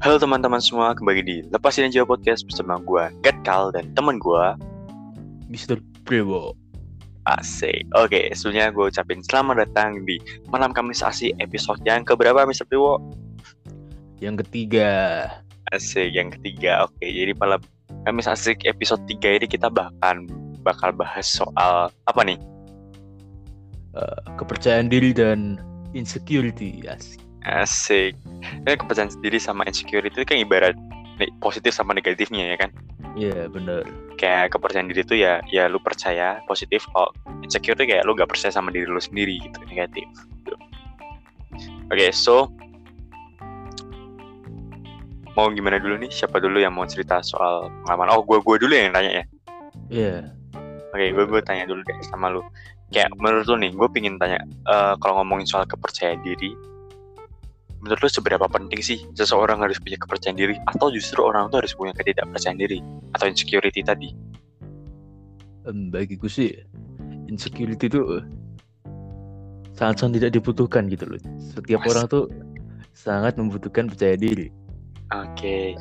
Halo teman-teman semua, kembali di Lepasin Aja Podcast bersama gue, Gatkal, dan temen gue, Mr. Brewo. Asik. Oke, sebelumnya gue ucapin selamat datang di Malam Kamis Asik episode yang keberapa, Mr. Priwo? Yang ketiga, Asik, yang ketiga. Oke, jadi malam Kamis Asik episode 3 ini kita bahkan bakal bahas soal apa nih? eh, kepercayaan diri dan insecurity. Asik. Asik. Kan kepercayaan sendiri sama insecurity itu kan ibarat positif sama negatifnya ya kan? Iya, bener. Kayak kepercayaan diri itu ya ya lu percaya positif kalau insecure itu kayak lu gak percaya sama diri lu sendiri gitu negatif. gitu. Oke, so mau gimana dulu nih? Siapa dulu yang mau cerita soal pengalaman? Oh, gue gue dulu yang tanya ya. Iya. Oke, gue gue tanya dulu deh sama lu. Kayak menurut lu nih, gue pingin tanya eh, kalau ngomongin soal kepercayaan diri, menurut lu seberapa penting sih seseorang harus punya kepercayaan diri atau justru orang tuh harus punya ketidakpercayaan diri atau insecurity tadi? Em, bagiku sih insecurity itu sangat-sangat tidak dibutuhkan gitu loh. Setiap Mas- orang tuh sangat membutuhkan percaya diri. Oke,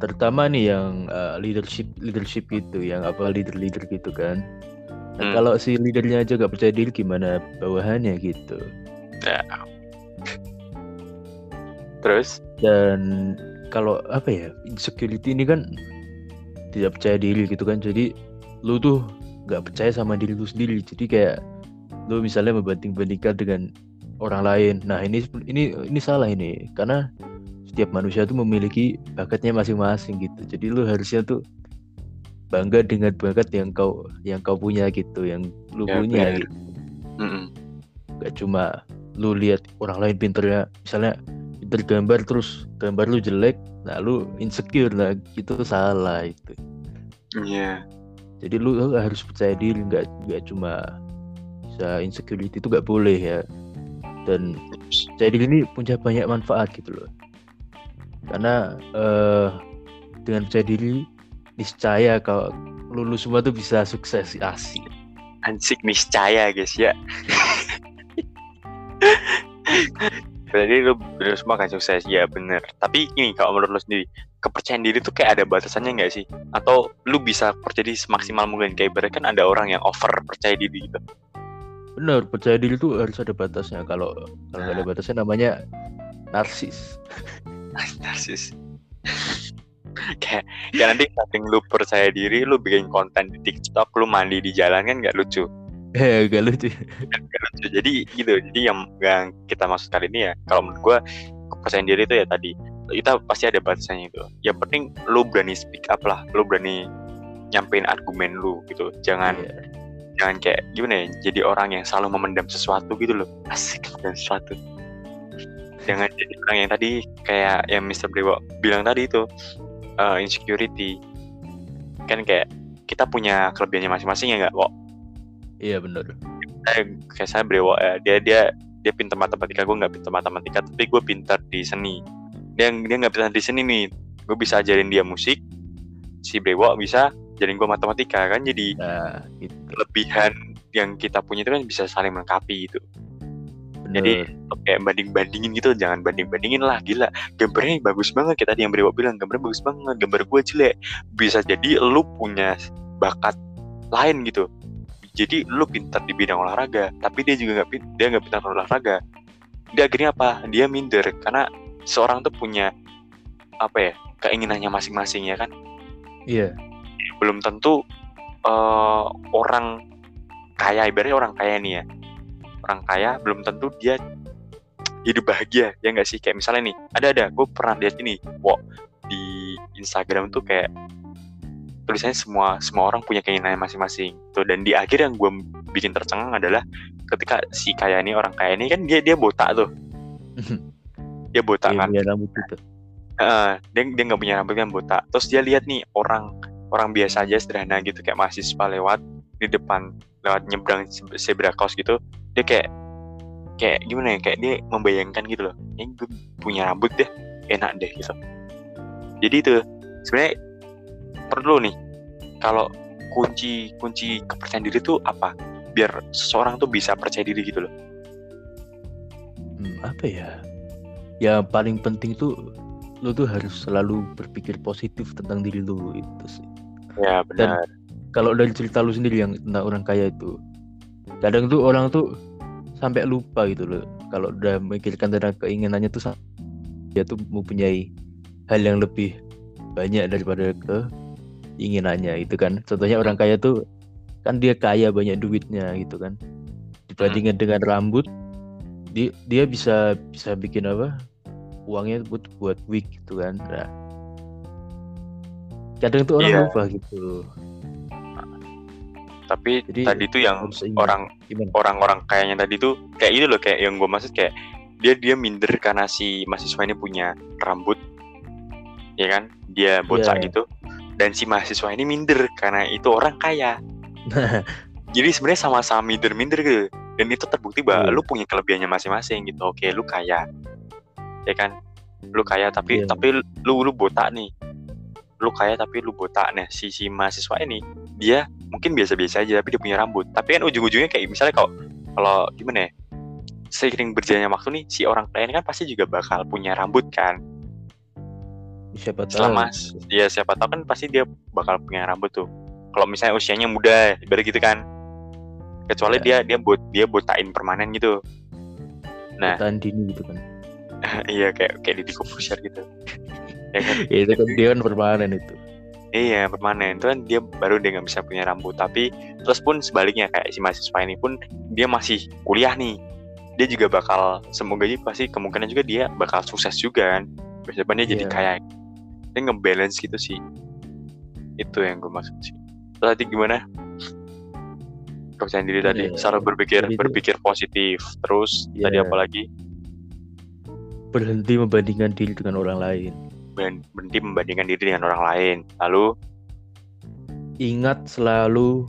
Terutama nih yang eh, leadership leadership gitu, yang apa leader-leader gitu kan. Nah, Hmm. kalau si leadernya aja gak percaya diri gimana bawahannya gitu. Terus? dan kalau apa ya insecurity ini kan tidak percaya diri gitu kan. Jadi lu tuh nggak percaya sama diri lu sendiri. Jadi kayak lu misalnya membanding-bandingkan dengan orang lain. Nah ini ini ini salah ini. Karena setiap manusia tuh memiliki bakatnya masing-masing gitu. Jadi lu harusnya tuh bangga dengan bakat yang kau yang kau punya gitu yang lu Ya, punya gitu. Mm-mm. gak cuma lu lihat orang lain pinternya. Misalnya pinter gambar terus gambar lu jelek nah lu insecure nah gitu salah itu. Iya, jadi lu, harus percaya diri nggak nggak cuma bisa insecurity itu nggak boleh ya. Dan percaya diri ini punya banyak manfaat gitu loh. Karena eh, dengan percaya diri niscaya kalau lu, lu semua tuh bisa sukses asik ansik niscaya guys ya. Berarti lu bener semua kan sukses, ya bener. Tapi ini kalau menurut lu sendiri, kepercayaan diri tuh kayak ada batasannya nggak sih? Atau lu bisa percaya diri semaksimal mungkin? Kayak ibarat kan ada orang yang over percaya diri gitu. Bener, percaya diri itu harus ada batasnya. Kalau kalau nggak ada batasnya namanya narsis. narsis kayak kayak nanti saking lu percaya diri lu bikin konten di TikTok lu mandi di jalan kan nggak lucu Eh, gak lucu. nggak lucu. Jadi gitu. Jadi yang yang kita maksud kali ini ya kalau menurut gua kepercayaan diri itu ya tadi kita pasti ada batasannya itu yang penting lu berani speak up lah. Lu berani nyampein argumen lu gitu. Jangan Iya. jangan kayak gimana ya jadi orang yang selalu memendam sesuatu gitu loh. Asik dan sesuatu. Jangan jadi orang yang tadi kayak yang Mr. Brewo bilang tadi itu eh, insecurity. Kan kayak kita punya kelebihannya masing-masing ya nggak kok Iya bener. Eh, kayak saya Brewo ya dia dia dia pintar matematika gue nggak pintar matematika tapi gue pintar di seni dia dia nggak pintar di seni nih gue bisa ajarin dia musik si Brewo bisa ajarin gue matematika kan jadi Nah, itu kelebihan yang kita punya itu kan bisa saling melengkapi gitu. bener. Jadi kayak banding-bandingin gitu, jangan banding-bandingin lah, gila. Gambarnya bagus banget, kita tadi yang Brewo bilang, gambarnya bagus banget, gambar gue jelek. Bisa jadi lu punya bakat lain gitu. Jadi lu pintar di bidang olahraga, tapi dia juga nggak dia nggak pintar olahraga. Dia akhirnya apa? Dia minder karena seorang tuh punya apa ya keinginannya masing-masing ya kan Iya, belum tentu eh, orang kaya ibaratnya orang kaya nih ya orang kaya belum tentu dia hidup bahagia ya nggak sih kayak misalnya nih ada ada gue pernah lihat ini wow di Instagram tuh kayak tulisannya semua semua orang punya keinginannya masing-masing tuh dan di akhir yang gue bikin tercengang adalah ketika si kaya ini orang kaya ini kan dia dia botak tuh dia botak iya kan punya rambut itu. Heeh, dia dia nggak punya rambut kan botak. Terus dia lihat nih orang orang biasa aja sederhana gitu kayak mahasiswa lewat di depan lewat nyebrang zebra cross gitu. Dia kayak kayak gimana ya kayak dia membayangkan gitu loh. Ini gue punya rambut deh, enak deh gitu. Jadi itu sebenarnya perlu nih kalau kunci kunci kepercayaan diri itu apa? Biar seseorang tuh bisa percaya diri gitu loh. Hmm, apa ya? Yang paling penting tuh lu tuh harus selalu berpikir positif tentang diri lu itu sih ya benar kalau dari cerita lu sendiri yang tentang orang kaya itu kadang tuh orang tuh sampai lupa gitu loh kalau udah memikirkan tentang keinginannya tuh dia tuh mempunyai hal yang lebih banyak daripada keinginannya itu kan. Contohnya orang kaya tuh kan dia kaya banyak duitnya gitu kan. Dibandingkan dengan rambut dia dia bisa bisa bikin apa? Uangnya buat buat wig gitu kan nah, kadang tuh orang Iya. lupa gitu. Tapi Jadi, tadi tuh yang orang orang-orang kayaknya tadi tuh kayak ini loh kayak yang gue maksud kayak dia dia minder karena si mahasiswa ini punya rambut ya kan? Dia bocah Iya. gitu dan si mahasiswa ini minder karena itu orang kaya. Jadi sebenarnya sama-sama minder-minder gitu. Dan itu terbukti bahwa Iya. lu punya kelebihannya masing-masing gitu. Oke lu kaya. Ya kan? Lu kaya tapi Iya. tapi lu lu botak nih. Lu kaya tapi lu botak. Nah si si mahasiswa ini dia mungkin biasa-biasa aja tapi dia punya rambut. Tapi kan ujung-ujungnya kayak misalnya kalau kalau gimana ya? Seiring berjalannya waktu nih si orang kaya ini kan pasti juga bakal punya rambut kan siapa tahu selama ya siapa tahu kan pasti dia bakal punya rambut tuh. Kalau misalnya usianya muda ibarat gitu kan. Kecuali dia dia buat dia botain permanen gitu. Nah. Tahan dini gitu kan. Iya kayak kayak di Corbusier gitu. Ya kan? Ya, itu kan dia kan permanen itu. Iya permanen. Itu kan dia baru dia nggak bisa punya rambut. Tapi terus pun sebaliknya kayak si mahasiswa ini pun dia masih kuliah nih. Dia juga bakal semoga aja pasti kemungkinan juga dia bakal sukses juga kan. Depannya jadi Iya. Dia ngebalance gitu sih. Itu yang gue maksud sih. Terus tadi gimana? Kepercayaan diri tadi Iya. selalu berpikir Tadi itu- berpikir positif. Terus tadi Iya. apa lagi? Berhenti membandingkan diri dengan orang lain. Berhenti membandingkan diri dengan orang lain. Lalu? Ingat selalu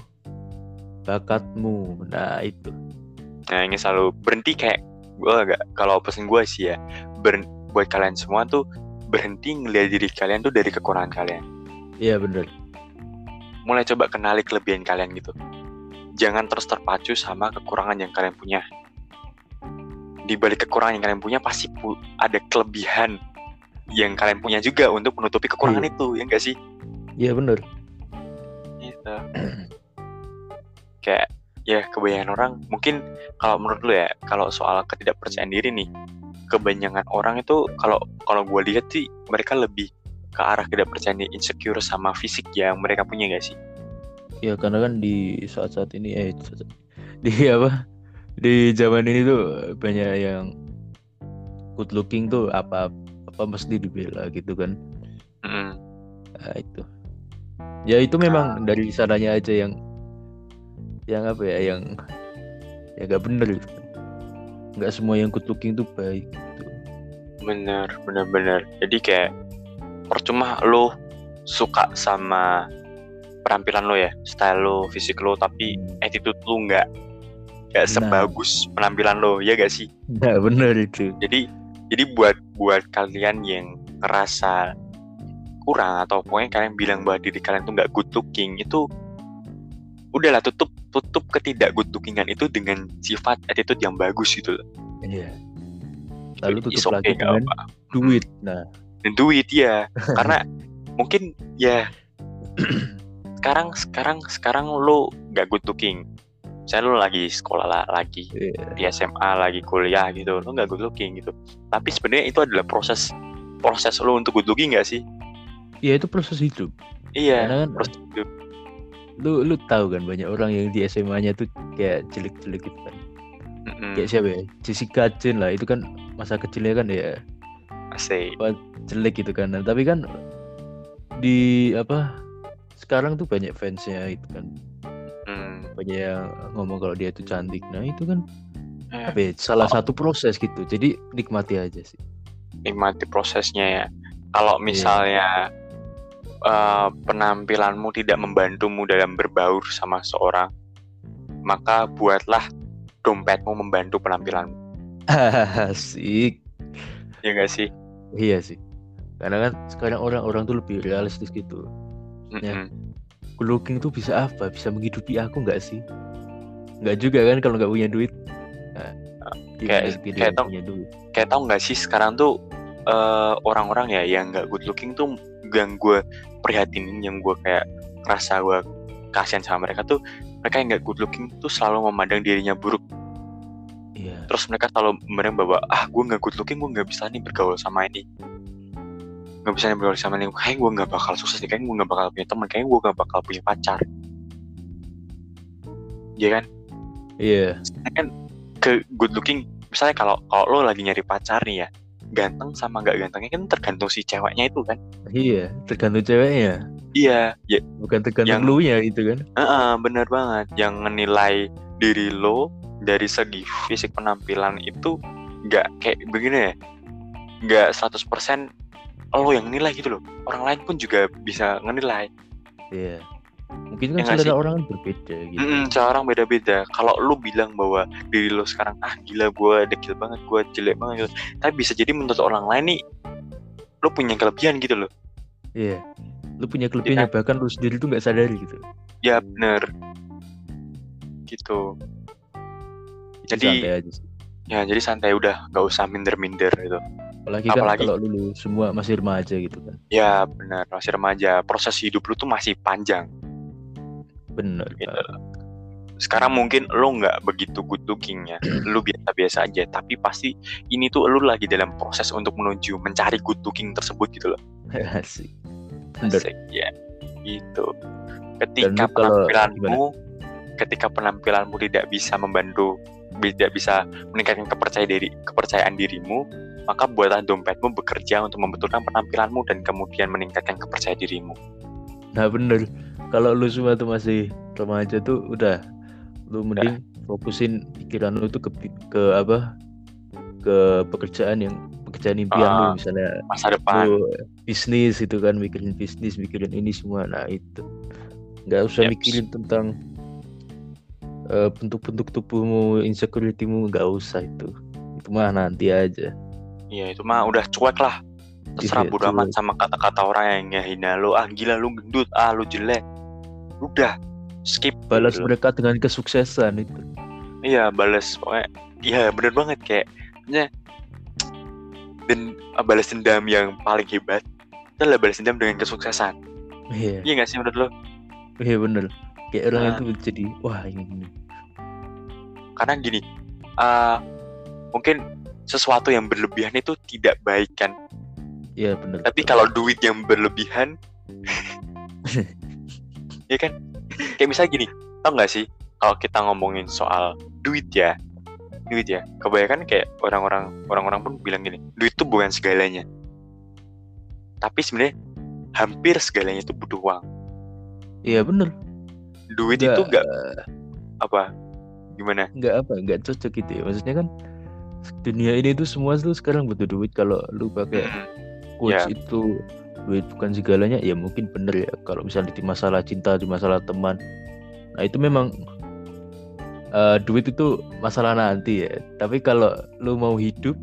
bakatmu. Nah itu. Nah ini selalu berhenti kayak gue agak kalau pesan gue sih ya ber, buat kalian semua tuh berhenti ngelihat diri kalian tuh dari kekurangan kalian. iya bener Mulai coba kenali kelebihan kalian gitu. Jangan terus terpacu sama kekurangan yang kalian punya. Di balik kekurangan yang kalian punya pasti pu- ada kelebihan yang kalian punya juga untuk menutupi kekurangan itu, ya enggak sih? iya bener Gitu. Kayak ya kebanyakan orang mungkin kalau menurut lu ya kalau soal ketidakpercayaan diri nih kebanyakan orang itu kalau kalau gue lihat sih mereka lebih ke arah ketidakpercayaan diri, insecure sama fisik yang mereka punya gak sih? ya karena kan di saat-saat ini eh saat- di apa di zaman ini tuh banyak yang good looking tuh apa apa mesti dibela gitu kan Mm, Nah, itu. Ya itu memang dari sananya aja yang yang apa ya yang ya gak bener gitu. Nggak semua yang good looking tuh baik gitu. bener bener bener. Jadi kayak percuma lo suka sama penampilan lo ya, style lo, fisik lo, tapi attitude lo nggak nggak Nah. sebagus penampilan lo, ya gak sih? Nggak bener itu. jadi jadi buat buat kalian yang ngerasa kurang atau pokoknya kalian bilang bahwa diri kalian tuh nggak good looking itu udahlah tutup tutup ketidak good lookingan itu dengan sifat attitude yang bagus gitu loh. Iya. Lalu It's tutup lagi okay, nggak dengan apa. duit. Nah, dan duit ya karena mungkin ya sekarang sekarang sekarang lo nggak good looking saya lo lagi sekolah lah lagi iya. di SMA lagi kuliah gitu lo nggak good looking gitu tapi sebenarnya itu adalah proses proses lo untuk good looking nggak sih ya itu proses hidup. iya Karena kan proses hidup lu lu tahu kan banyak orang yang di SMA-nya tuh kayak jelek-jelek gitu kan. Mm-mm. Kayak siapa ya? Jessica Jane lah itu kan masa kecilnya kan ya Asik. jelek gitu kan Nah, tapi kan di apa sekarang tuh banyak fansnya itu kan Hmm. banyak yang ngomong kalau dia itu cantik nah itu kan Eh, apa ya, salah Oh. satu proses gitu jadi nikmati aja sih nikmati prosesnya ya kalau Iya. misalnya eh, penampilanmu tidak membantumu dalam berbaur sama seorang maka buatlah dompetmu membantu penampilanmu. Asik. Ya gak sih? Iya sih. Karena kan sekarang orang-orang tuh lebih realistis gitu. Ya. Mm-mm. good looking tuh bisa apa? Bisa menghidupi aku nggak sih? Nggak juga kan kalau nggak punya duit? Nah, Kayak- kayak tau- kayak tau nggak sih sekarang tuh eh, orang-orang ya yang nggak good looking tuh yang gue prihatinin yang gue kayak rasa gue kasihan sama mereka tuh mereka yang nggak good looking tuh selalu memandang dirinya buruk. Iya. terus mereka selalu memandang bahwa ah gue nggak good looking gue nggak bisa nih bergaul sama ini. Nggak bisa nih bergaul sama ini. Kayak gue nggak bakal sukses nih kayak gue nggak bakal punya teman kayak gue nggak bakal punya pacar. Ya kan? Iya. Sebenarnya kan ke good looking misalnya kalau kalau lo lagi nyari pacar nih ya ganteng sama nggak gantengnya kan tergantung si ceweknya itu kan Iya, tergantung ceweknya. iya ya Bukan tergantung Yang- lu nya itu kan. Heeh, bener banget. Yang menilai diri lo dari segi fisik penampilan itu nggak kayak begini ya. Nggak 100% lo yang nilai gitu loh. Orang lain pun juga bisa ngenilai. Iya. Mungkin Ya kan nggak selera orang kan berbeda gitu. Mm-mm, seorang beda-beda. Kalau lo bilang bahwa diri lo sekarang ah gila gue dekil banget, gue jelek banget gitu. Tapi bisa jadi menurut orang lain nih lo punya kelebihan gitu loh. Iya. Lu punya kelebihan yang bahkan lu sendiri tuh nggak sadari gitu. Ya bener. Gitu. Jadi ya jadi santai udah nggak usah minder-minder gitu. Apalagi, kan apalagi- kalau lu semua masih remaja gitu kan. Ya benar, masih remaja. Proses hidup lu tuh masih panjang. Bener. Gitu. Sekarang mungkin lo nggak begitu good lookingnya, lu biasa-biasa aja. Tapi pasti ini tuh lu lagi dalam proses untuk menuju mencari good looking tersebut gitu loh. Asik. Bener. Asik, ya, gitu. Ketika kalau- penampilanmu, ketika penampilanmu tidak bisa membantu, tidak bisa meningkatkan kepercayaan diri, kepercayaan dirimu, maka buatlah dompetmu bekerja untuk membetulkan penampilanmu dan kemudian meningkatkan kepercayaan dirimu. Nah bener. Kalau lu semua tuh masih remaja tuh udah lu mending fokusin pikiran lu tuh ke ke apa? Ke pekerjaan yang pekerjaan impian lu Ah, misalnya Masa depan. lu bisnis itu kan mikirin bisnis mikirin ini semua nah itu nggak usah Yaps. mikirin tentang eh, bentuk-bentuk tubuhmu insecuritymu nggak usah itu itu mah nanti aja Iya itu mah udah cuek lah. Terserah Iya, bodo amat sama kata-kata orang yang ngehina lu. Ah gila lu gendut, ah lu jelek. Udah skip. balas gitu. mereka dengan kesuksesan itu Iya balas pokoknya. Iya bener banget kayak nya dan ah, balas dendam yang paling hebat adalah balas dendam dengan kesuksesan. iya Iya gak sih menurut lo? iya bener kayak orang Ah. itu jadi wah ini, ini. Karena gini, ah mungkin sesuatu yang berlebihan itu tidak baik kan. Iya bener Tapi kalau duit yang berlebihan, ya kan? Kayak misalnya gini, tau nggak sih? Kalau kita ngomongin soal duit ya, duit ya. Kebanyakan kayak orang-orang orang-orang pun bilang gini, duit itu bukan segalanya. Tapi sebenarnya hampir segalanya itu butuh uang. iya bener Duit Nggak, itu nggak apa? Gimana? nggak apa nggak cocok gitu ya maksudnya kan dunia ini tuh semua tuh sekarang butuh duit kalau lu pakai Mm, quotes Ya. itu duit bukan segalanya ya mungkin bener ya kalau misalnya di masalah cinta di masalah teman nah itu memang eh, duit itu masalah nanti ya tapi kalau lu mau hidup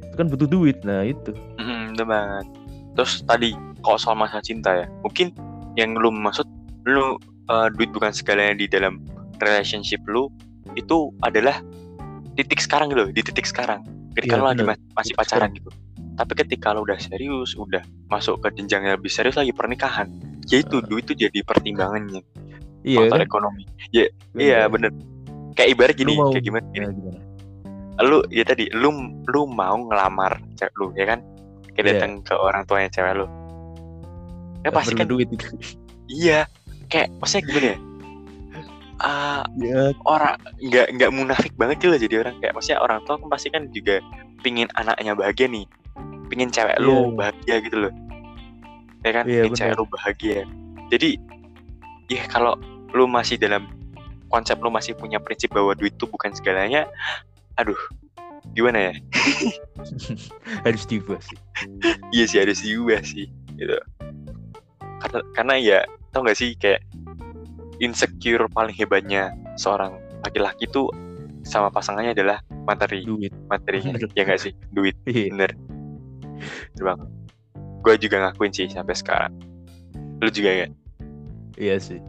itu kan butuh duit nah itu mm, bener banget. Terus tadi kalau soal masalah cinta ya, mungkin yang lu maksud lu eh, duit bukan segalanya di dalam relationship lu itu adalah titik sekarang gitu, di titik sekarang. Ketika Iya, lu lagi masih pacaran gitu. Tapi ketika lu udah serius, udah masuk ke jenjang yang lebih serius lagi pernikahan, ya itu Ah. duit itu jadi pertimbangannya iya faktor kan ekonomi. Ya, iya bener. Kayak ibarat gini, mau- kayak gimana? Gini. Nah, gimana lu ya tadi lu lu mau ngelamar cewek lu ya kan kayak Iya. datang ke orang tuanya cewek lu ya pasti kan duit itu iya kayak maksudnya gimana ya Ah, ya orang nggak nggak munafik banget loh jadi orang kayak maksudnya orang tua kan pasti kan juga pingin anaknya bahagia nih pingin cewek lu Iya. bahagia gitu loh. Ya kan? Iya, pingin cewek lu bahagia. Jadi ya kalau lu masih dalam konsep lu masih punya prinsip bahwa duit itu bukan segalanya aduh gimana ya? Harus dibahas sih. Iya sih harus diubah sih gitu. Karena karena ya tau gak sih kayak insecure paling hebatnya seorang laki-laki tuh sama pasangannya adalah materi. Duit. Materinya Bener. ya gak sih? Duit iya. bener Bener banget gue juga ngakuin sih sampai sekarang. Lu juga kan iya sih.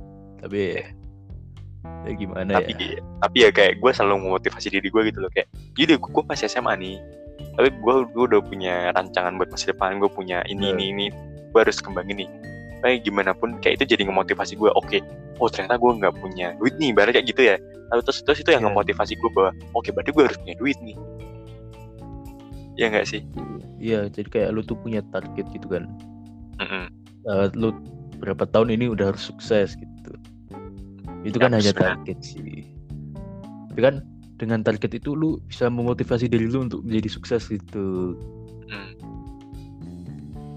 Tapi ya, ya gimana tapi ya? tapi ya kayak gue selalu memotivasi diri gue gitu loh kayak jadi gue masih SMA nih. Tapi gue gue udah punya rancangan buat masa depan gue punya ini Iya. ini ini gue harus kembangin nih. Kayak gimana pun kayak itu jadi ngemotivasi gue oke oh ternyata gue nggak punya duit nih barang kayak gitu ya. Lalu terus terus itu yang Iya. ngemotivasi gue bahwa oke berarti gue harus punya duit nih ya nggak sih Iya, jadi kayak lu tuh punya target gitu kan. Mm-mm. Eh, lu berapa tahun ini udah harus sukses gitu. Itu kan Ya, hanya sebenarnya. target sih. Tapi kan dengan target itu lu bisa memotivasi diri lu untuk menjadi sukses gitu. Mm.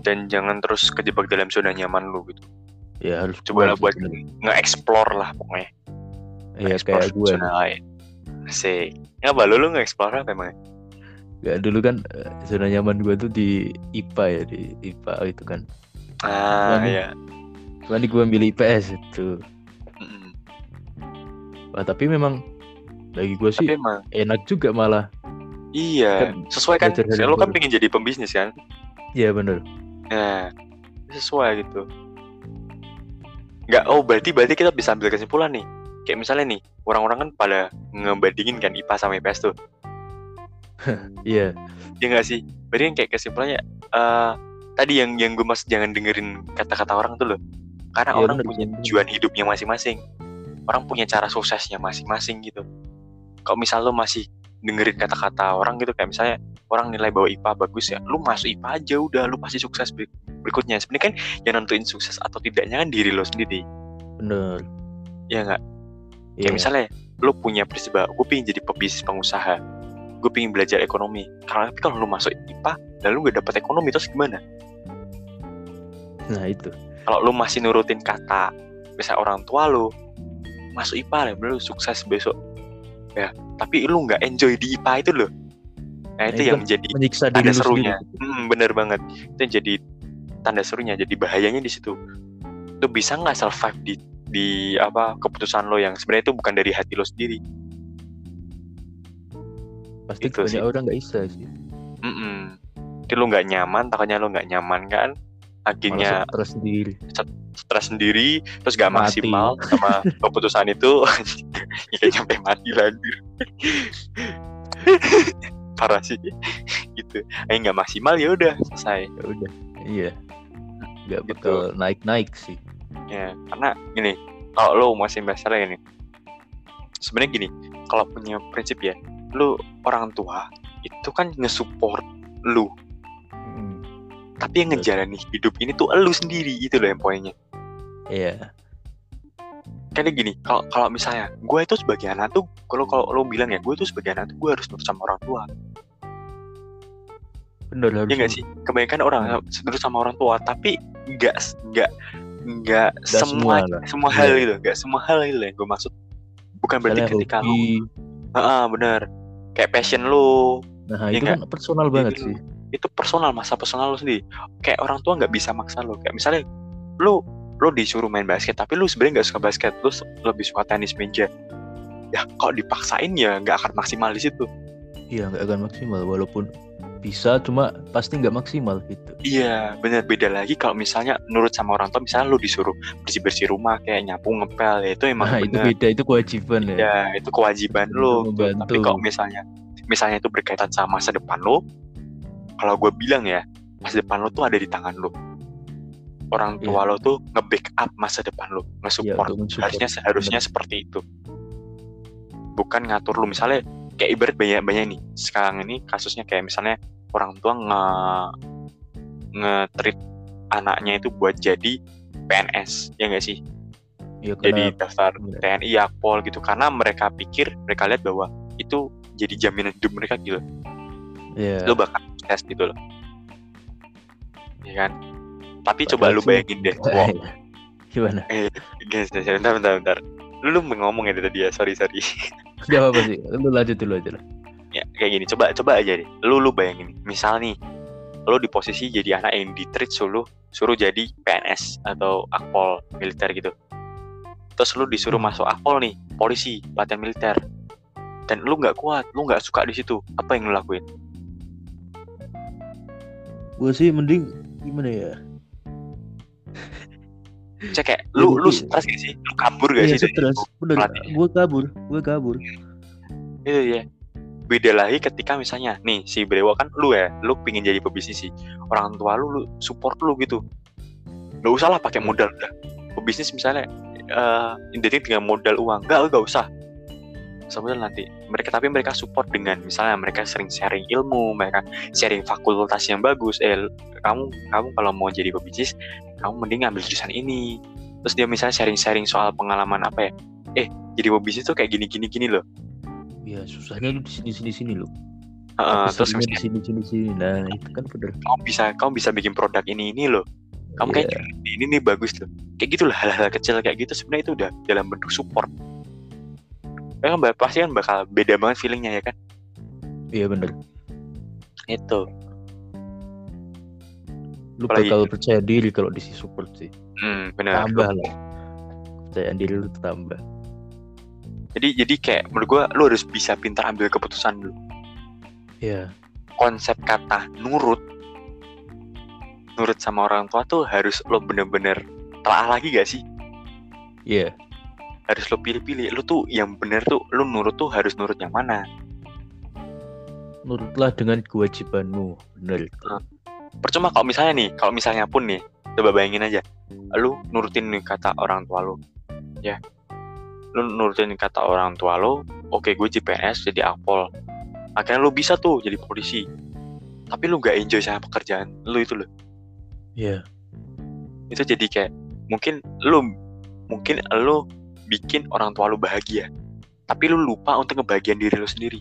dan jangan terus kejebak dalam zona nyaman lu gitu Ya harus coba lah buat sih sebenarnya. nge-explore lah pokoknya Iya kayak gue. zona lain Asik Ngapa lu lu nge-explore apa emang? Ya dulu kan eh, zona nyaman gue tuh di IPA ya di IPA itu kan. Ah Lalu- ya Cuma gue ambil IPS itu. Wah, tapi memang bagi gue sih emang enak juga malah. Iya Kan Sesuai kan Lu yang kan pengen jadi pembisnis kan Iya bener. Nah Sesuai gitu Nggak Oh berarti berarti kita bisa ambil kesimpulan nih Kayak misalnya nih Orang-orang kan pada ngebandingin kan IPA sama IPS tuh Iya. Ya nggak sih? Berarti kan kayak kesimpulannya eh Tadi yang yang gue mas jangan dengerin kata-kata orang tuh loh. Karena Iya, orang bener, punya bener. tujuan hidupnya masing-masing. Orang punya cara suksesnya masing-masing gitu. Kalau misal lo masih dengerin kata-kata orang gitu Kayak misalnya orang nilai bahwa IPA bagus ya Lu masuk IPA aja udah Lu pasti sukses ber- berikutnya. Sebenarnya kan yang nentuin sukses atau tidaknya kan diri lo sendiri. Bener. Ya nggak? Iya. Kayak misalnya lo punya prinsip gue pengen jadi pebisnis pengusaha gue pengen belajar ekonomi. Karena tapi kalau lo masuk IPA dan lo gak dapet ekonomi terus gimana? Nah itu. kalau lo masih nurutin kata misalnya orang tua lo masuk IPA lah lo sukses besok. Ya tapi lo nggak enjoy di IPA itu loh. Nah itu itu yang menjadi tanda lu serunya. sendiri. hmm, bener banget. Itu yang jadi tanda serunya jadi bahayanya di situ. Lo bisa nggak survive di di apa keputusan lo yang sebenarnya itu bukan dari hati lo sendiri Pasti Itu banyak sih. orang nggak bisa sih. Mm-mm. Jadi lo nggak nyaman, takutnya lo nggak nyaman kan, akhirnya stres sendiri. stres sendiri, terus gak Mati. maksimal sama keputusan itu, ya kayak sampai mati lagi. Parah sih, gitu. Ayo nggak maksimal ya udah selesai. Ya udah. Iya. Nggak Gitu. bakal naik-naik sih. Ya, karena gini, kalau lo masih masalah ini, sebenarnya gini, kalau punya prinsip ya, lo orang tua itu kan nge-support lu, Hmm. tapi yang ngejalani hidup ini tuh lu sendiri, itu loh yang poinnya. Iya. kayak gini kalau kalau misalnya gue itu sebagai anak tuh kalau kalau lo bilang ya gue tuh sebagai anak tuh gue harus nurut sama orang tua Bener ya nggak sih kebanyakan orang Hmm. nurut sama orang tua tapi nggak nggak nggak semua semua semua hal Iya. gitu nggak semua hal gitu yang gue maksud bukan berarti Misalnya ketika hobi. ah bener kayak passion lo Nah Iya itu kan personal banget Gitu. sih. itu personal masa personal lo sendiri. Kayak orang tua nggak bisa maksa lo kayak misalnya lo lo disuruh main basket tapi lo sebenarnya nggak suka basket. Se- lebih suka tenis meja. Ya kalau dipaksain ya nggak akan maksimal di situ. Iya nggak akan maksimal walaupun bisa cuma pasti nggak maksimal gitu. Iya, bener beda lagi kalau misalnya nurut sama orang tua, misalnya lu disuruh bersih bersih rumah kayak nyapu ngepel, ya itu emang Nah itu bener. beda itu kewajiban ya. Ya itu kewajiban lu. Tapi kalau misalnya, misalnya itu berkaitan sama masa depan lu, kalau gue bilang ya, masa depan lu tuh ada di tangan lu. Orang tua Iya. lu tuh nge-backup masa depan lu, Iya, nge-support. untuk mensupport. Harusnya seharusnya seperti itu. Bukan ngatur lu misalnya kayak ibarat banyak banyak nih. Sekarang ini kasusnya kayak misalnya orang tua nge nge-treat anaknya itu buat jadi PNS ya nggak sih? Iya, jadi daftar Bener. TNI Akpol gitu. Karena mereka pikir mereka lihat bahwa itu jadi jaminan hidup mereka gitu. Iya. lo bakal sukses gitu loh. Ya kan? Tapi coba lu bayangin deh wow, Gimana? eh guys bentar bentar bentar lu, lu ngomong ya dari tadi ya sorry sorry Gak apa-apa sih. Lu lanjut dulu aja lah. ya kayak gini coba coba aja deh lu lu bayangin misal nih lu di posisi jadi anak yang di treat suruh suruh jadi PNS atau akpol militer gitu terus lu disuruh Hmm. masuk akpol nih polisi pelatihan militer dan lu nggak kuat lu nggak suka di situ apa yang lu lakuin Gue sih mending gimana ya? Cek kayak Ya, lu lu mungkin- stres gak sih? Lu kabur gak Iya sih stres. Bener. Gue kabur. Gue kabur. itu ya beda lagi ketika misalnya nih si Brewo kan lu ya lu pingin jadi pebisnis sih. Orang tua lu lu support lu gitu. Nggak usah lah pakai modal udah. Pebisnis misalnya uh, identik dengan modal uang. Nggak nggak usah sebenarnya nanti mereka tapi mereka support dengan misalnya mereka sering sharing ilmu mereka sharing fakultas yang bagus eh kamu kamu kalau mau jadi pebisnis kamu mending ambil jurusan ini. Terus dia misalnya sharing-sharing soal pengalaman apa ya eh jadi pebisnis tuh kayak gini gini gini loh. Ya susahnya lu di sini sini sini lu Uh, terus di misalnya sini sini sini nah itu kan bener. Kamu bisa kamu bisa bikin produk ini ini loh. Kamu Iya. kayak ini nih bagus loh. Kayak gitu lah hal-hal kecil kayak gitu sebenarnya itu udah dalam bentuk support kan pasti kan bakal beda banget feelingnya ya kan? Iya bener. Itu. Lu Apalagi- bakal percaya diri kalau di sini support sih. Hmm, benar tambah lah. Percayaan diri lu tambah jadi jadi kayak menurut gua lu harus bisa pintar ambil keputusan dulu. Iya. Konsep kata nurut nurut sama orang tua tuh harus lo bener-bener telah lagi gak sih? Iya harus lo pilih-pilih. Lu tuh yang bener tuh lu nurut tuh harus nurut yang mana? Nurutlah dengan kewajibanmu bener percuma kalau misalnya nih kalau misalnya pun nih coba bayangin aja. Lu nurutin nih kata orang tua lu ya. Lu nurutin kata orang tua lu oke gue PNS jadi akpol akhirnya lu bisa tuh jadi polisi. Tapi lu gak enjoy sama pekerjaan lu itu loh. Iya. Itu jadi kayak mungkin lu mungkin lu bikin orang tua lu bahagia. Tapi lu lupa untuk ngebahagiain diri lu sendiri.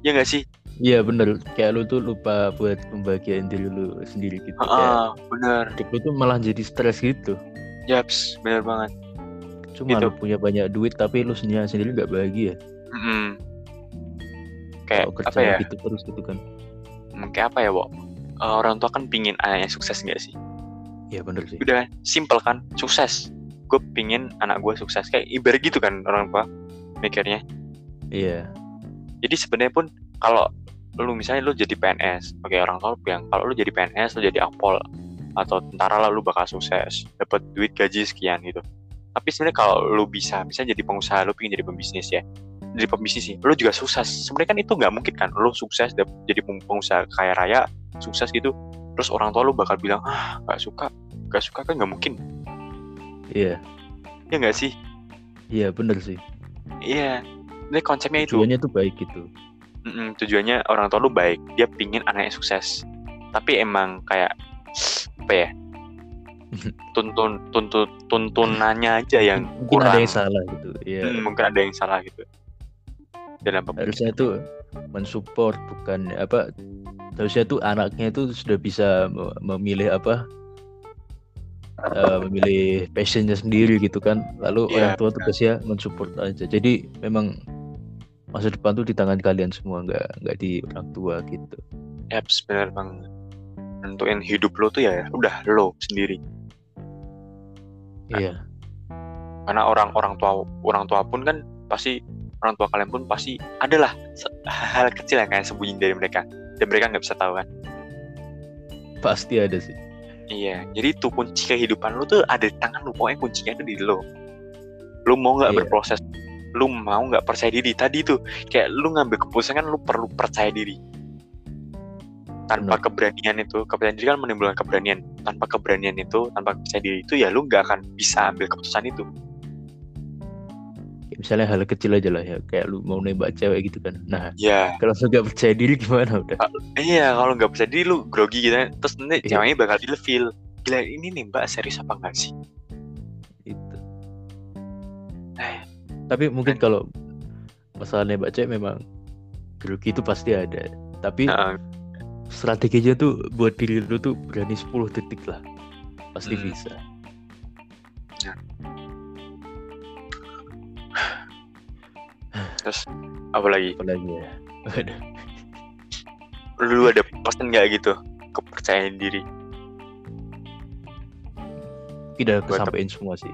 Ya gak sih? Iya bener. Kayak lu tuh lupa buat membahagiain diri lu sendiri gitu kayak ah bener. hidup lu tuh malah jadi stres gitu. Yaps bener banget. Cuma Gitu. lu punya banyak duit tapi lu sendiri sendiri nggak bahagia. Mm-mm. kayak kalau kerja apa ya? gitu terus gitu kan. Hmm, kayak apa ya Bo? Eh, orang tua kan pingin anaknya sukses nggak sih iya bener sih. Udah simple kan? Sukses. Gue pingin anak gue sukses. Kayak ibarat gitu kan orang tua mikirnya. Iya. Jadi sebenarnya pun kalau lu misalnya lu jadi PNS oke orang tua bilang kalau lu jadi PNS lu jadi akpol atau tentara lah lu bakal sukses dapat duit gaji sekian gitu. Tapi sebenarnya kalau lu bisa misalnya jadi pengusaha lu pengen jadi pembisnis ya jadi pembisnis sih lu juga sukses. Sebenarnya kan itu nggak mungkin kan lu sukses jadi peng- pengusaha kaya raya sukses gitu terus orang tua lu bakal bilang ah nggak suka nggak suka kan nggak mungkin. Iya. Ya nggak sih? Iya bener sih. Iya. Ini konsepnya itu. Tujuannya tuh baik gitu. Mm-mm, tujuannya orang tua lu baik dia pingin anaknya sukses. Tapi emang kayak apa ya? Tuntun tuntut tuntunannya aja yang mungkin kurang. ada yang salah gitu iya. Hmm, mungkin ada yang salah gitu. Dalam harusnya tuh mensupport bukan apa harusnya tuh anaknya itu sudah bisa me- memilih apa? Eh, memilih passionnya sendiri gitu kan. Lalu Iya, orang tua tugasnya mensupport aja. Jadi memang masa depan tuh di tangan kalian semua nggak nggak di orang tua gitu. Apps bener banget. Nentuin hidup lo tuh ya udah lo sendiri. Iya. Karena orang orang tua orang tua pun kan pasti orang tua kalian pun pasti adalah hal kecil yang kalian sembunyi dari mereka dan mereka nggak bisa tahu kan pasti ada sih Iya, jadi tuh kunci kehidupan lu tuh ada di tangan lu. Pokoknya kuncinya tuh di lo. Lu mau nggak Iya. berproses? Lu mau nggak percaya diri? Tadi tuh kayak lu ngambil keputusan kan lu perlu percaya diri. Tanpa Benar. keberanian itu, kepercayaan diri kan menimbulkan keberanian. Tanpa keberanian itu, tanpa percaya diri itu ya lu nggak akan bisa ambil keputusan itu. Misalnya hal kecil aja lah ya kayak lu mau nembak cewek gitu kan. Nah Ya, kalau lu nggak percaya diri gimana udah? Iya kalau nggak percaya diri lu grogi gitu kan. Terus nanti Iya. ceweknya bakal ilfil. Gila ini nih mbak serius apa enggak sih? itu Eh, tapi mungkin kalau masalah nembak cewek memang grogi itu pasti ada. Tapi nah, strateginya tuh buat diri lu tuh berani 10 detik lah. Pasti Hmm. bisa terus apa lagi? apalagi ya Waduh. Lu ada pesan nggak gitu? Kepercayaan diri. tidak kesampaian semua sih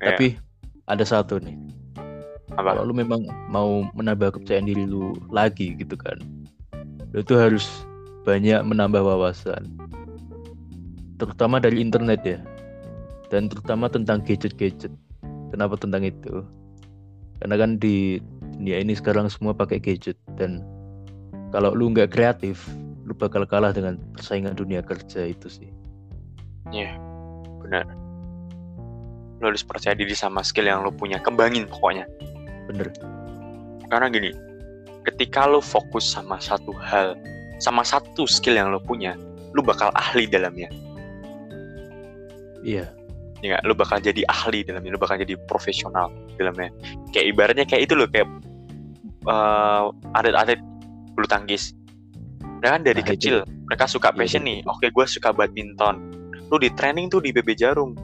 Iya. tapi ada satu nih Apa? kalau lu memang mau menambah kepercayaan diri lu lagi gitu kan lu tuh harus banyak menambah wawasan terutama dari internet ya dan terutama tentang gadget-gadget kenapa tentang itu karena kan di dunia ini sekarang semua pakai gadget dan kalau lu nggak kreatif lu bakal kalah dengan persaingan dunia kerja itu sih. Benar. Lo harus percaya diri sama skill yang lo punya kembangin pokoknya. Bener. Karena gini ketika lo fokus sama satu hal sama satu skill yang lo punya lo bakal ahli dalamnya. Iya. Ya nggak? lo bakal jadi ahli dalamnya lo bakal jadi profesional dalamnya kayak ibaratnya kayak itu lo kayak eh, atlet-atlet bulu tangkis. Mereka kan dari Nah, itu. kecil mereka suka Iya, passion nih. Oke gue suka badminton. Lu di training tuh di BB Jarum.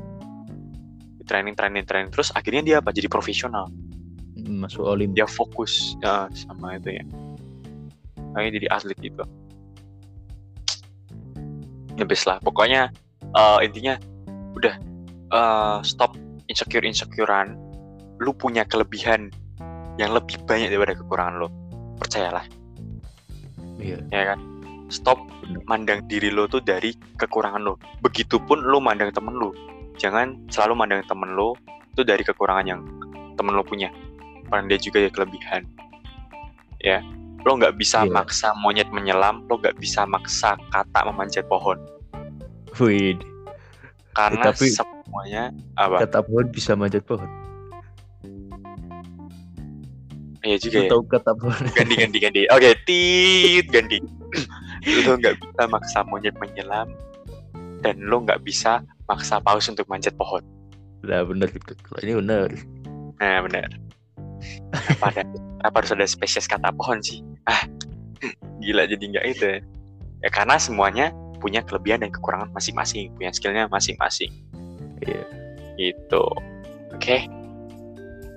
Di training training training. Terus akhirnya dia apa? Jadi profesional. Masuk olim dia fokus ya, sama itu ya. Makanya jadi atlet gitu. Best lah. Pokoknya eh, intinya udah eh, stop insecure insecurean lu punya kelebihan yang lebih banyak daripada kekurangan lo percayalah. Iya. Ya kan? Stop mandang diri lo tuh dari kekurangan lo begitupun lo mandang temen lo jangan selalu mandang temen lo itu dari kekurangan yang temen lo punya. Karena dia juga ada kelebihan. Ya? Lo nggak bisa Iya. maksa monyet menyelam lo nggak bisa maksa kata memanjat pohon. Wih, karena tapi- semuanya apa? kata pohon bisa manjat pohon iya juga ya tahu kata pohon ganti ganti ganti oke tit ganti lo nggak bisa maksa monyet menyelam dan lo nggak bisa maksa paus untuk manjat pohon lah bener gitu Kalau ini bener Nah benar. Kenapa ada? Kenapa harus ada spesies kata pohon sih? Ah, gila jadi nggak itu. Ya. ya karena semuanya punya kelebihan dan kekurangan masing-masing, punya skillnya masing-masing. iya Gitu. Oke.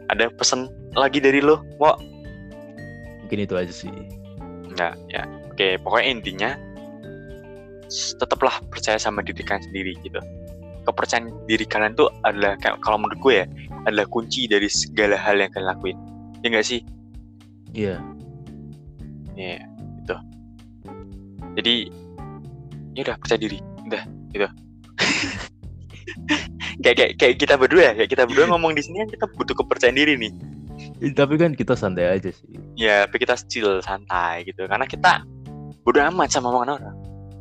Ada pesan lagi dari lo? Mau? mungkin itu aja sih Enggak, ya. Oke, pokoknya intinya tetaplah percaya sama diri kalian sendiri gitu. Kepercayaan diri kalian tuh adalah kalau menurut gue ya adalah kunci dari segala hal yang kalian lakuin. Ya enggak sih? iya Iya, gitu. Jadi, ya udah percaya diri, udah gitu. kayak, kayak kayak kita berdua ya, kayak kita berdua ngomong di sini kan kita butuh kepercayaan diri nih. Eh, tapi kan kita santai aja sih. Ya, tapi kita chill, santai gitu. Karena kita bodo amat sama omongan orang,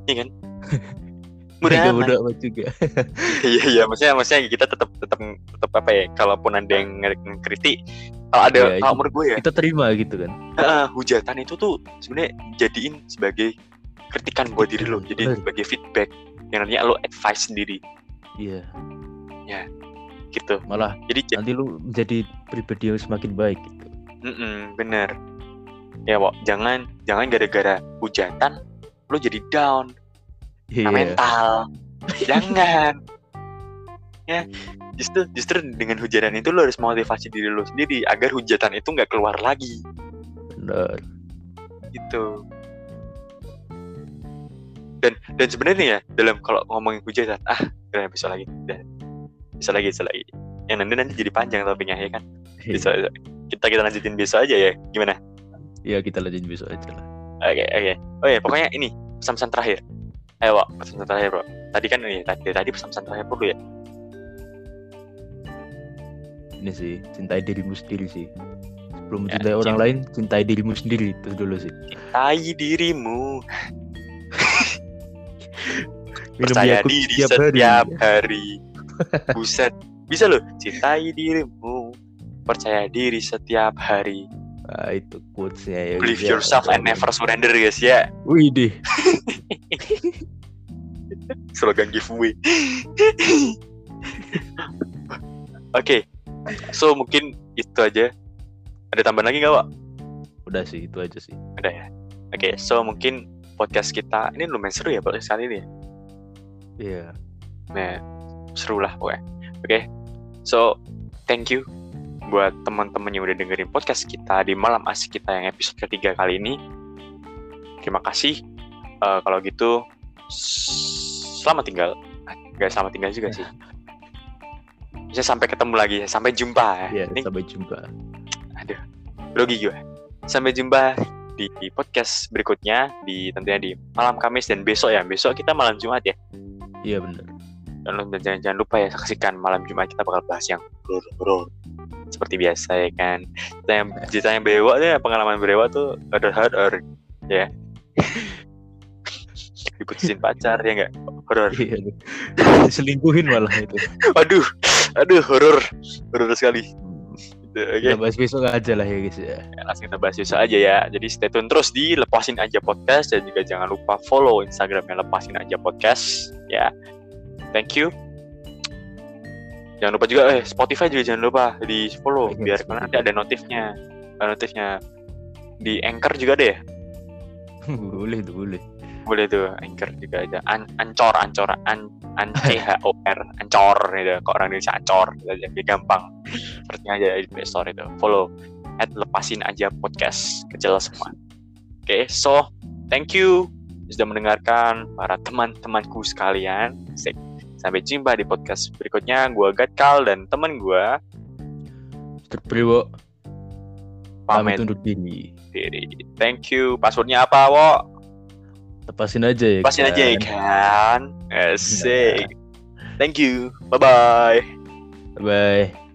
iya kan? Bodo Nggak amat. bodo amat juga. Iya, iya. Maksudnya, maksudnya kita tetap tetap tetap apa ya? Kalaupun ada yang ngekritik, kalau ada, Iya, kalau menurut gue ya, kita terima gitu kan. Eh, hujatan itu tuh sebenarnya jadiin sebagai kritikan buat diri lo, jadi sebagai feedback. Yang nantinya lo advice sendiri. Iya gitu. malah Jadi nanti lu menjadi pribadi yang semakin baik gitu mm-mm, bener. Ya, Wok, jangan jangan gara-gara hujatan lo jadi down, iya kena mental. jangan. Ya, justru justru dengan hujatan itu lo harus motivasi diri lo sendiri agar hujatan itu nggak keluar lagi bener gitu. Dan dan sebenarnya ya dalam kalau ngomongin hujatan, ah, kira besok lagi. Dan besok lagi, besok lagi. Yang nanti nanti jadi panjang topiknya ya kan. Besok, besok. Kita kita lanjutin besok aja ya. Gimana? Iya kita lanjutin besok aja lah Oke, oke. Oh ya, pokoknya ini pesan-pesan terakhir. Ayo, Wak, pesan-pesan terakhir, Bro. Tadi kan ini tadi tadi pesan-pesan terakhir dulu ya. ini sih cintai dirimu sendiri sih sebelum Ya, mencintai orang cinta. lain cintai dirimu sendiri itu dulu sih Cintai dirimu, Minum percaya Yakult diri setiap setiap, hari. Buset, bisa loh. Cintai dirimu, percaya diri setiap hari. ah, itu quotesnya ya Believe Ya, yourself and oke. never surrender, guys ya. wih deh Slogan giveaway. Oke, so mungkin itu aja. Ada tambahan lagi nggak, Wak? udah sih itu aja sih Ada ya. Oke, so mungkin podcast kita ini lumayan seru ya podcast kali ini. ya. iya Nah, seru lah pokoknya. Oke, so thank you buat teman-teman yang udah dengerin podcast kita di malam asik kita yang episode ketiga kali ini. Terima kasih. Eh, kalau gitu, selamat tinggal. Nggak selamat tinggal juga sih. Bisa sampai ketemu lagi, sampai jumpa. iya Ini sampai jumpa grogi gue. Sampai jumpa di podcast berikutnya di tentunya di malam Kamis dan besok ya. Besok kita malam Jumat ya. iya bener Dan jangan, jangan lupa ya saksikan malam Jumat kita bakal bahas yang horor. seperti biasa ya kan. Cerita yang, cerita yang berewa tuh, pengalaman berewa tuh ada horror ya. Diputusin pacar ya enggak? Horror. Iya, tuh. Selingkuhin malah itu. Aduh, aduh horror, horror sekali. Gitu, Oke. Kita bahas besok aja lah ya guys ya. Ya, langsung kita bahas besok aja ya. Jadi stay tune terus di Lepasin Aja Podcast dan juga jangan lupa follow Instagramnya Lepasin Aja Podcast ya. Thank you. Jangan lupa juga eh Spotify juga jangan lupa di follow biar Spotify. nanti ada notifnya. Ada notifnya di Anchor juga deh. boleh tuh boleh. Boleh tuh Anchor juga ada. An ancor ancor an an c h o r ancor gitu. Kok orang Indonesia ancor gitu aja Biar gampang. Sepertinya aja di Play Store itu. Follow at lepasin aja podcast kecil semua. Oke, so thank you sudah mendengarkan para teman-temanku sekalian. Asik. Sampai jumpa di podcast berikutnya. Gua Gatkal dan teman gua Terpriwo pamit pamit undur diri. diri. Thank you. Passwordnya apa, Wo? Lepasin aja ya. Pasin aja ya kan? kan. Asik. Thank you. Bye bye. Bye.